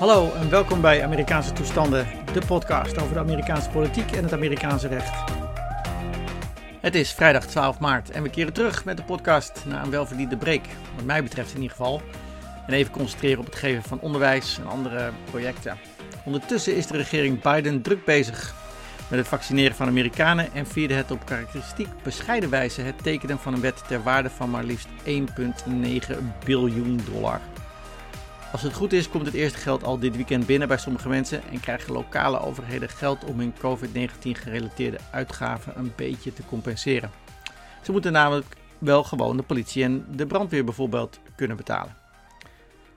Hallo en welkom bij Amerikaanse Toestanden, de podcast over de Amerikaanse politiek en het Amerikaanse recht. Het is vrijdag 12 maart en we keren terug met de podcast na een welverdiende break, wat mij betreft in ieder geval. En even concentreren op het geven van onderwijs en andere projecten. Ondertussen is de regering Biden druk bezig met het vaccineren van Amerikanen en vierde het op karakteristiek bescheiden wijze het tekenen van een wet ter waarde van maar liefst 1,9 biljoen dollar. Als het goed is, komt het eerste geld al dit weekend binnen bij sommige mensen en krijgen lokale overheden geld om hun COVID-19 gerelateerde uitgaven een beetje te compenseren. Ze moeten namelijk wel gewoon de politie en de brandweer bijvoorbeeld kunnen betalen.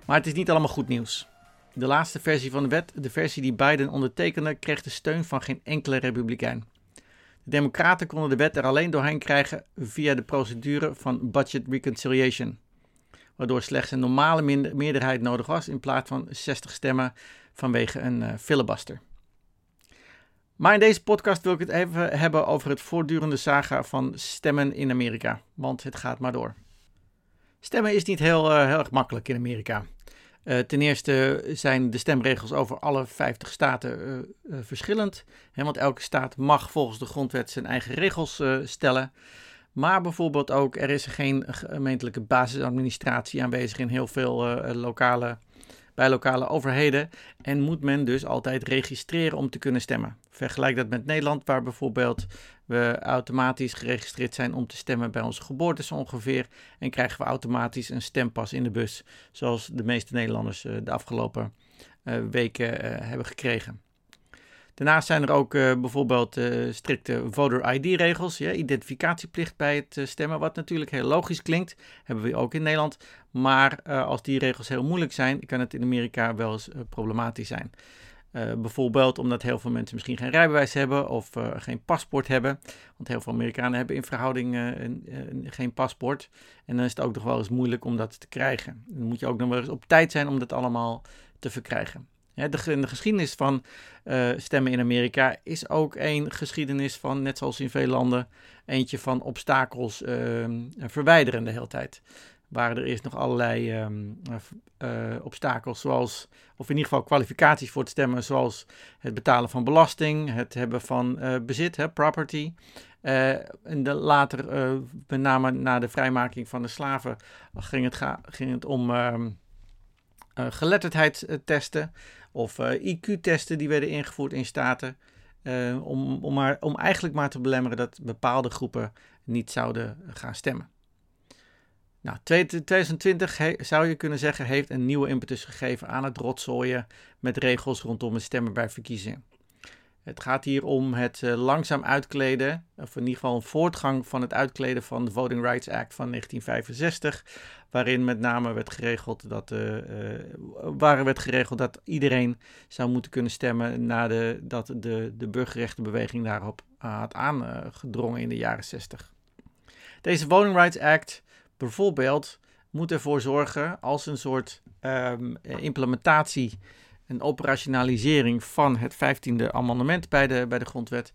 Maar het is niet allemaal goed nieuws. De laatste versie van de wet, de versie die Biden ondertekende, kreeg de steun van geen enkele republikein. De Democraten konden de wet er alleen doorheen krijgen via de procedure van budget reconciliation waardoor slechts een normale meerderheid nodig was in plaats van 60 stemmen vanwege een uh, filibuster. Maar in deze podcast wil ik het even hebben over het voortdurende saga van stemmen in Amerika, want het gaat maar door. Stemmen is niet heel, uh, heel erg makkelijk in Amerika. Uh, ten eerste zijn de stemregels over alle 50 staten verschillend, hè, want elke staat mag volgens de grondwet zijn eigen regels stellen. Maar bijvoorbeeld ook, er is geen gemeentelijke basisadministratie aanwezig in heel veel uh, lokale, bij lokale overheden. En moet men dus altijd registreren om te kunnen stemmen. Vergelijk dat met Nederland, waar bijvoorbeeld we automatisch geregistreerd zijn om te stemmen bij onze geboorte ongeveer. En krijgen we automatisch een stempas in de bus, zoals de meeste Nederlanders uh, de afgelopen weken hebben gekregen. Daarnaast zijn er ook uh, bijvoorbeeld uh, strikte voter ID-regels, identificatieplicht bij het uh, stemmen, wat natuurlijk heel logisch klinkt, hebben we ook in Nederland. Maar als die regels heel moeilijk zijn, kan het in Amerika wel eens problematisch zijn. bijvoorbeeld omdat heel veel mensen misschien geen rijbewijs hebben of geen paspoort hebben. Want heel veel Amerikanen hebben in verhouding geen paspoort. En dan is het ook nog wel eens moeilijk om dat te krijgen. Dan moet je ook nog wel eens op tijd zijn om dat allemaal te verkrijgen. De, de, geschiedenis van uh, stemmen in Amerika is ook een geschiedenis van, net zoals in veel landen, eentje van obstakels uh, verwijderen de hele tijd. Waren er eerst nog allerlei um, uh, obstakels, zoals, of in ieder geval kwalificaties voor het stemmen, zoals het betalen van belasting, het hebben van bezit, hè, property. en de, later, met name na de vrijmaking van de slaven, ging het, ging het om um, geletterdheidstesten of uh, IQ-testen die werden ingevoerd in staten. Uh, om, om, maar, om eigenlijk maar te belemmeren dat bepaalde groepen niet zouden gaan stemmen. Nou, 2020 zou je kunnen zeggen heeft een nieuwe impetus gegeven aan het rotzooien met regels rondom het stemmen bij verkiezingen. Het gaat hier om het uh, langzaam uitkleden, of in ieder geval een voortgang van het uitkleden van de Voting Rights Act van 1965, waarin met name werd geregeld dat, uh, werd geregeld dat iedereen zou moeten kunnen stemmen nadat de, de, de burgerrechtenbeweging daarop had aangedrongen in de jaren 60. Deze Voting Rights Act bijvoorbeeld moet ervoor zorgen als een soort um, implementatie een operationalisering van het 15e amendement bij de, bij de grondwet.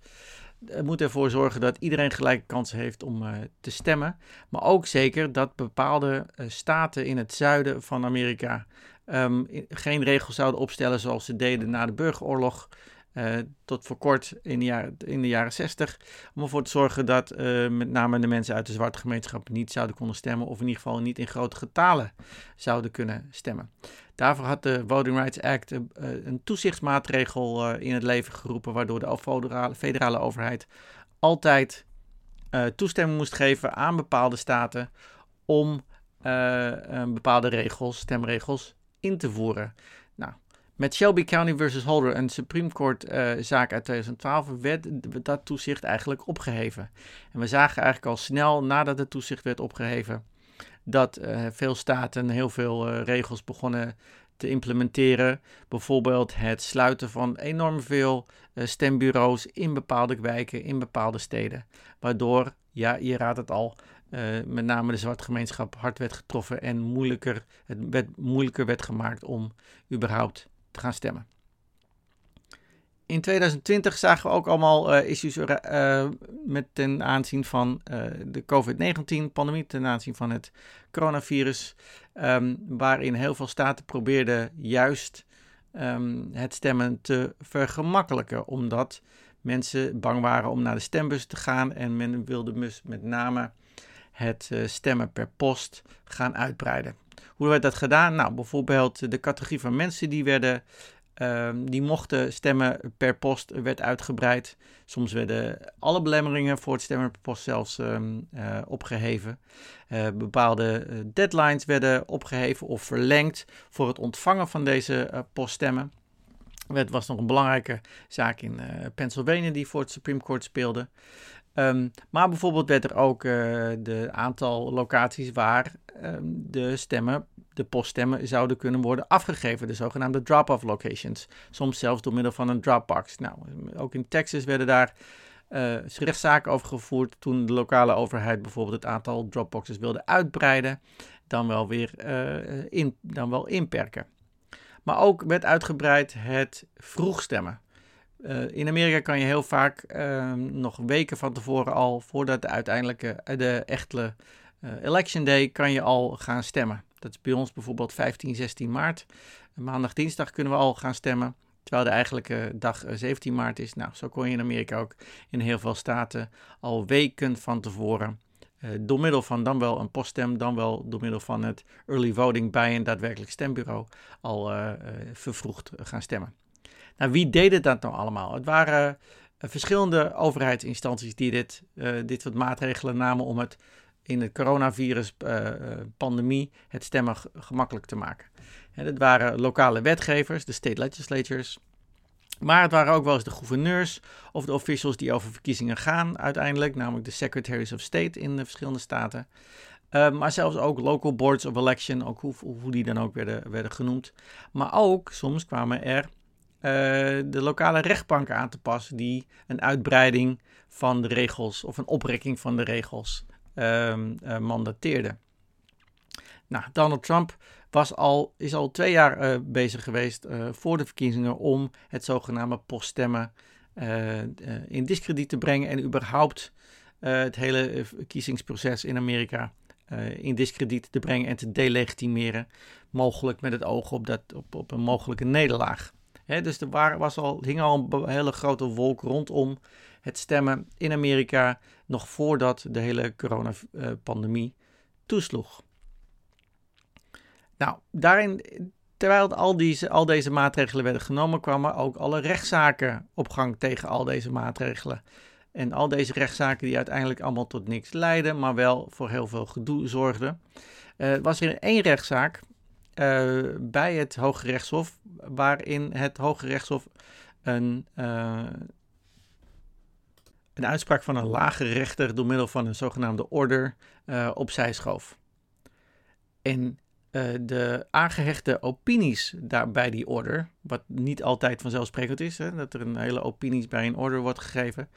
Het moet ervoor zorgen dat iedereen gelijke kansen heeft om uh, te stemmen. Maar ook zeker dat bepaalde uh, staten in het zuiden van Amerika um, geen regels zouden opstellen zoals ze deden na de burgeroorlog. Uh, tot voor kort in de, jaren, in de jaren 60. Om ervoor te zorgen dat met name de mensen uit de zwarte gemeenschap niet zouden kunnen stemmen. Of in ieder geval niet in grote getalen zouden kunnen stemmen. Daarvoor had de Voting Rights Act uh, een toezichtsmaatregel in het leven geroepen, waardoor de federale, federale overheid altijd toestemming moest geven aan bepaalde staten om bepaalde regels, stemregels, in te voeren. Met Shelby County versus Holder, een Supreme Court zaak uit 2012, werd dat toezicht eigenlijk opgeheven. En we zagen eigenlijk al snel nadat het toezicht werd opgeheven dat uh, veel staten heel veel uh, regels begonnen te implementeren. Bijvoorbeeld het sluiten van enorm veel stembureaus in bepaalde wijken, in bepaalde steden. Waardoor, ja, je raadt het al, met name de zwarte gemeenschap hard werd getroffen en moeilijker, het werd, moeilijker werd gemaakt om überhaupt gaan stemmen in 2020 zagen we ook allemaal uh, issues uh, met ten aanzien van uh, de COVID-19-pandemie, ten aanzien van het coronavirus, um, waarin heel veel staten probeerden juist ehm, het stemmen te vergemakkelijken, omdat mensen bang waren om naar de stembus te gaan en men wilde dus met name het stemmen per post gaan uitbreiden. Hoe werd dat gedaan? Nou, bijvoorbeeld de categorie van mensen die werden Ehm, die mochten stemmen per post werd uitgebreid. Soms werden alle belemmeringen voor het stemmen per post zelfs ehm, eh, opgeheven. Uh, bepaalde eh, deadlines werden opgeheven of verlengd voor het ontvangen van deze poststemmen. Het was nog een belangrijke zaak in Pennsylvania die voor het Supreme Court speelde. Ehm, maar bijvoorbeeld werd er ook de aantal locaties waar de stemmen de poststemmen zouden kunnen worden afgegeven, de zogenaamde drop-off locations. Soms zelfs door middel van een Dropbox. Nou, ook in Texas werden daar uh, rechtszaken over gevoerd toen de lokale overheid bijvoorbeeld het aantal Dropboxes wilde uitbreiden, dan wel weer uh, in, dan wel inperken. Maar ook werd uitgebreid het vroegstemmen. Uh, in Amerika kan je heel vaak ehm, nog weken van tevoren al, voordat de uiteindelijke, de echte election day, kan je al gaan stemmen. Dat is bij ons bijvoorbeeld 15, 16 maart. Maandag, dinsdag kunnen we al gaan stemmen. Terwijl de eigenlijke dag 17 eh, maart is. Nou, zo kon je in Amerika ook in heel veel staten al weken van tevoren. Door middel van dan wel een poststem, dan wel door middel van het early voting bij een daadwerkelijk stembureau al vervroegd gaan stemmen. Nou, wie deden dat nou allemaal? Het waren verschillende overheidsinstanties die dit, dit soort maatregelen namen om het in de coronavirus-pandemie eh, het stemmen gemakkelijk te maken. En dat waren lokale wetgevers, de state legislatures. Maar het waren ook wel eens de gouverneurs of de officials die over verkiezingen gaan uiteindelijk, namelijk de secretaries of state in de verschillende staten. Uh, maar zelfs ook local boards of election, ook hoe, hoe die dan ook werden, werden genoemd. Maar ook soms kwamen er uh, de lokale rechtbanken aan te passen die een uitbreiding van de regels of een oprekking van de regels um, mandateerde. Nou, Donald Trump was al, is al twee jaar uh, bezig geweest voor de verkiezingen om het zogenaamde poststemmen in discrediet te brengen en überhaupt het hele verkiezingsproces in Amerika in discrediet te brengen en te delegitimeren, mogelijk met het oog op, dat, op, op een mogelijke nederlaag. Dus er was al, hing al een hele grote wolk rondom het stemmen in Amerika nog voordat de hele coronapandemie toesloeg. Nou, daarin, terwijl al, deze, al deze maatregelen werden genomen, kwamen ook alle rechtszaken op gang tegen al deze maatregelen. En al deze rechtszaken die uiteindelijk allemaal tot niks leidden, maar wel voor heel veel gedoe zorgden. Uh, was er één rechtszaak uh, bij het Hoge Rechtshof, waarin het Hoge Rechtshof een, uh, een uitspraak van een lage rechter door middel van een zogenaamde order uh, opzij schoof. En de aangehechte opinies daar bij die order, wat niet altijd vanzelfsprekend is, hè, dat er een hele opinies bij een order wordt gegeven,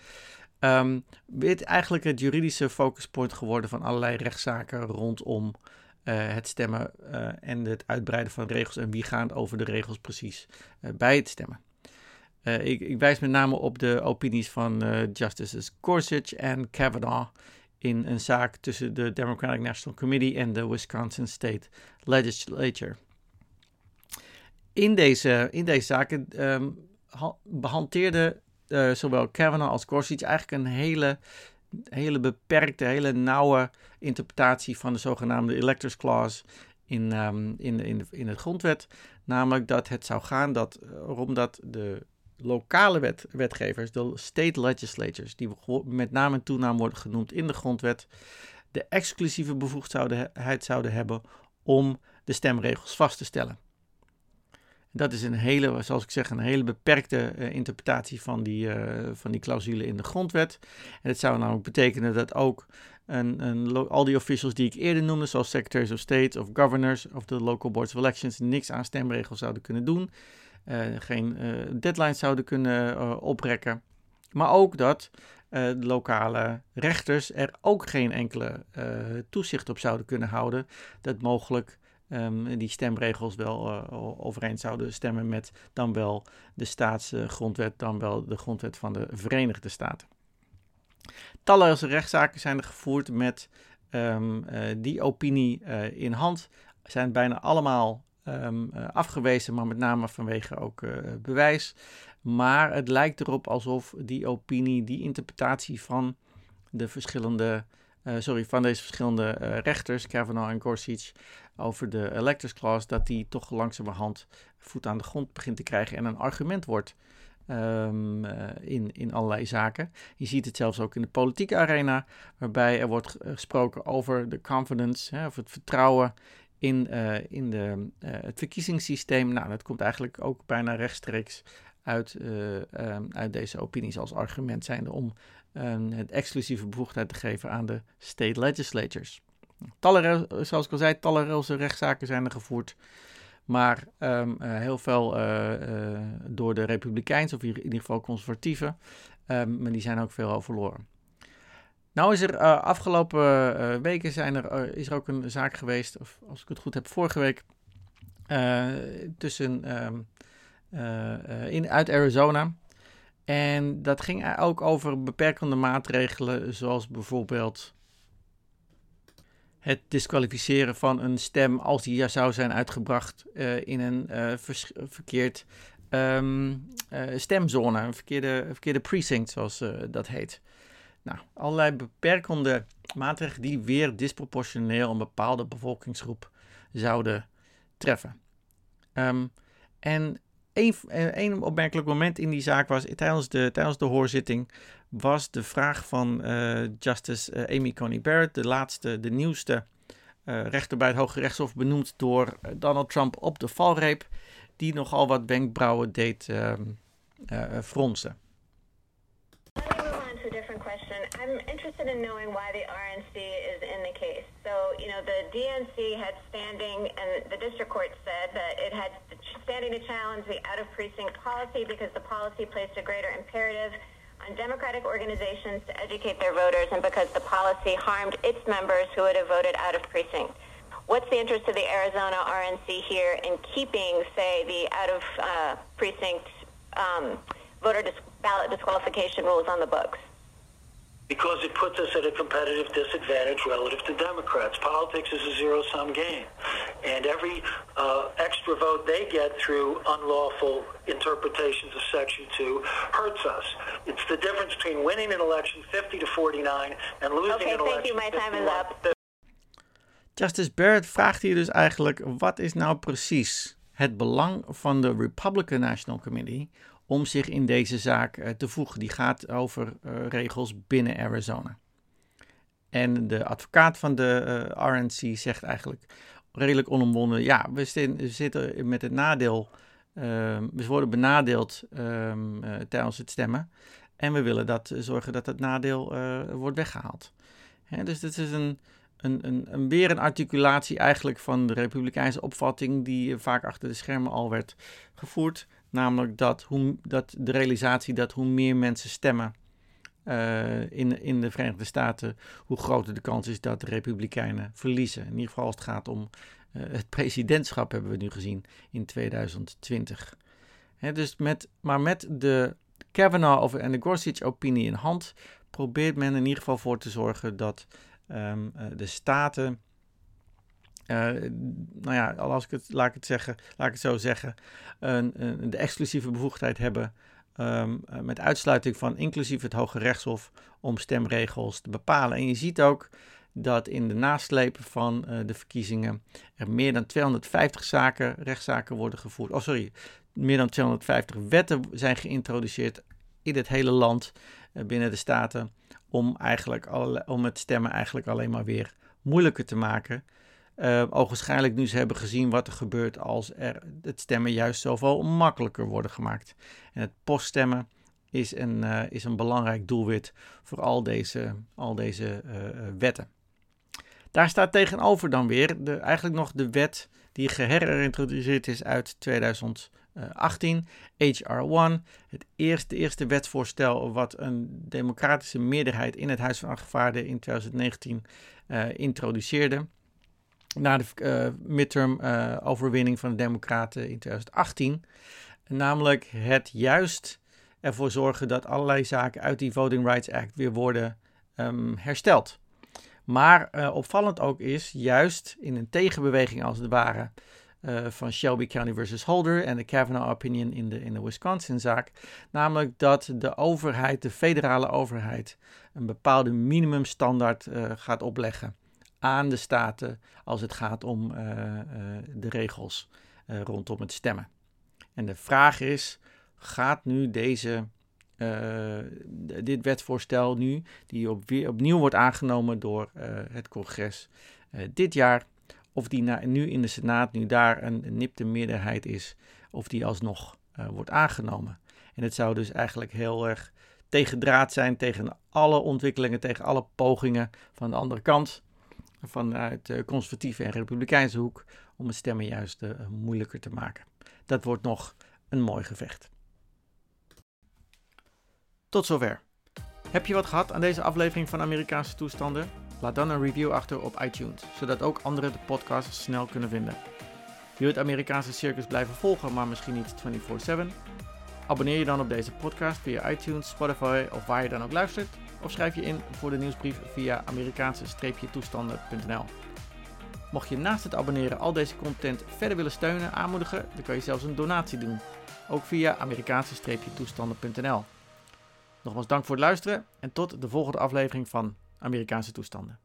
um, werd eigenlijk het juridische focuspunt geworden van allerlei rechtszaken rondom het stemmen en het uitbreiden van regels en wie gaan over de regels precies bij het stemmen. Ik, ik, wijs met name op de opinies van Justices Gorsuch en Kavanaugh in een zaak tussen de Democratic National Committee en de Wisconsin State Legislature. In deze, in deze zaken um, zowel Kavanaugh als Gorsuch eigenlijk een hele, hele beperkte, hele nauwe interpretatie van de zogenaamde Electors Clause in, in, in, in het grondwet. Namelijk dat het zou gaan dat, omdat de lokale wet, wetgevers, de state legislatures, die met naam en toenaam worden genoemd in de grondwet, de exclusieve bevoegdheid zouden hebben om de stemregels vast te stellen. Dat is een hele, zoals ik zeg, een hele beperkte uh, interpretatie van die, uh, van die clausule in de grondwet. En het zou namelijk betekenen dat ook een, een, al die officials die ik eerder noemde, zoals secretaries of state of governors of de local boards of elections, niks aan stemregels zouden kunnen doen. Eh, geen eh, deadlines zouden kunnen eh, oprekken. Maar ook dat lokale rechters er ook geen enkele toezicht op zouden kunnen houden. Dat mogelijk um, die stemregels wel uh, overeen zouden stemmen met dan wel de staatsgrondwet, dan wel de grondwet van de Verenigde Staten. Talloze rechtszaken zijn er gevoerd met um, uh, die opinie uh, in hand. Zijn bijna allemaal ehm, afgewezen, maar met name vanwege ook bewijs. Maar het lijkt erop alsof die opinie, die interpretatie van de verschillende, sorry, van deze verschillende rechters, Kavanaugh en Gorsuch, over de electors clause, dat die toch langzamerhand voet aan de grond begint te krijgen en een argument wordt um, in, in allerlei zaken. Je ziet het zelfs ook in de politieke arena, waarbij er wordt gesproken over de confidence, hè, of het vertrouwen in, in de, het verkiezingssysteem. Nou, dat komt eigenlijk ook bijna rechtstreeks uit, um, uit deze opinies als argument zijnde om het exclusieve bevoegdheid te geven aan de state legislatures. Talloze, zoals ik al zei, talloze rechtszaken zijn er gevoerd. Maar um, uh, heel veel uh, uh, door de Republikeins, of in ieder geval conservatieven. Um, maar die zijn ook veel al verloren. Nou is er afgelopen weken zijn er, is er ook een zaak geweest, of als ik het goed heb, vorige week. tussen, um, in, uit Arizona. En dat ging ook over beperkende maatregelen, zoals bijvoorbeeld het disqualificeren van een stem als die zou zijn uitgebracht uh, in een uh, verkeerd um, uh, stemzone, een verkeerde, verkeerde precinct, zoals dat heet. Nou, allerlei beperkende maatregelen die weer disproportioneel een bepaalde bevolkingsgroep zouden treffen. Um, en een, opmerkelijk moment in die zaak was tijdens de, tijdens de hoorzitting was de vraag van uh, Justice uh, Amy Coney Barrett, de laatste, de nieuwste uh, rechter bij het Hoge Rechtshof, benoemd door Donald Trump op de valreep, die nogal wat wenkbrauwen deed ehm, fronsen. I'm interested in knowing why the RNC is in the case. So, you know, the DNC had standing, and the district court said that it had standing to challenge the out of precinct policy because the policy placed a greater imperative on Democratic organizations to educate their voters and because the policy harmed its members who would have voted out of precinct. What's the interest of the Arizona RNC here in keeping, say, the out of uh, precinct um, voter dis- ballot disqualification rules on the books? Because it puts us at a competitive disadvantage relative to Democrats. Politics is a zero-sum game, and every uh, extra vote they get through unlawful interpretations of Section 2 hurts us. It's the difference between winning an election 50 to 49 and losing okay, an election thank you. My time is up. Justice Barrett vraagt hier dus eigenlijk: wat is nou precies het belang van de Republican National Committee om zich in deze zaak uh, te voegen. Die gaat over uh, regels binnen Arizona. En de advocaat van de eh, RNC zegt eigenlijk redelijk onomwonden: ja, we, zitten met het nadeel. Ehm, we worden benadeeld um, tijdens het stemmen. En we willen dat, zorgen dat het nadeel wordt weggehaald. Hè, dus dit is een, een, een, een, weer een articulatie eigenlijk van de republikeinse opvatting die vaak achter de schermen al werd gevoerd. Namelijk dat, hoe, dat de realisatie dat hoe meer mensen stemmen uh, in, in de Verenigde Staten, hoe groter de kans is dat de Republikeinen verliezen. In ieder geval als het gaat om uh, het presidentschap, hebben we nu gezien in 2020. He, dus met, maar met de Kavanaugh en de Gorsuch-opinie in hand, probeert men in ieder geval voor te zorgen dat um, uh, de staten nou ja, als ik het, laat ik het, zeggen, laat ik het zo zeggen, de exclusieve bevoegdheid hebben um, met uitsluiting van inclusief het Hoge Rechtshof om stemregels te bepalen. En je ziet ook dat in de naslepen van uh, de verkiezingen er meer dan 250 zaken, rechtszaken worden gevoerd. Oh, sorry, meer dan 250 wetten zijn geïntroduceerd in het hele land, binnen de staten, om, eigenlijk alle, om het stemmen eigenlijk alleen maar weer moeilijker te maken. Uh, nu ze hebben gezien wat er gebeurt als er het stemmen juist zoveel makkelijker worden gemaakt. En het poststemmen is een, uh, is een belangrijk doelwit voor al deze, al deze uh, wetten. Daar staat tegenover dan weer de, eigenlijk nog de wet die geherintroduceerd is uit 2018, HR1. Het eerste, eerste wetsvoorstel wat een democratische meerderheid in het Huis van Afgevaardigden in 2019 introduceerde na de uh, midterm uh, overwinning van de Democraten in 2018. Namelijk het juist ervoor zorgen dat allerlei zaken uit die Voting Rights Act weer worden um, hersteld. Maar uh, opvallend ook is, juist in een tegenbeweging als het ware van Shelby County versus Holder en de Kavanaugh opinion in de, in de Wisconsin-zaak. Namelijk dat de overheid, de federale overheid, een bepaalde minimumstandaard gaat opleggen aan de staten als het gaat om uh, de regels rondom het stemmen. En de vraag is: gaat nu deze, dit wetsvoorstel nu, die op, weer, opnieuw wordt aangenomen door het congres dit jaar, of die nu in de Senaat, nu daar een, nipte meerderheid is, of die alsnog wordt aangenomen. En het zou dus eigenlijk heel erg tegendraad zijn tegen alle ontwikkelingen, tegen alle pogingen van de andere kant, vanuit de conservatieve en republikeinse hoek, om het stemmen juist uh, moeilijker te maken. Dat wordt nog een mooi gevecht. Tot zover. Heb je wat gehad aan deze aflevering van Amerikaanse toestanden? Laat dan een review achter op iTunes, zodat ook anderen de podcast snel kunnen vinden. Wil je het Amerikaanse circus blijven volgen, maar misschien niet 24/7? Abonneer je dan op deze podcast via iTunes, Spotify of waar je dan ook luistert. Of schrijf je in voor de nieuwsbrief via Amerikaanse-toestanden.nl. Mocht je naast het abonneren al deze content verder willen steunen, aanmoedigen, dan kan je zelfs een donatie doen. Ook via Amerikaanse-toestanden.nl. Nogmaals dank voor het luisteren en tot de volgende aflevering van Amerikaanse toestanden.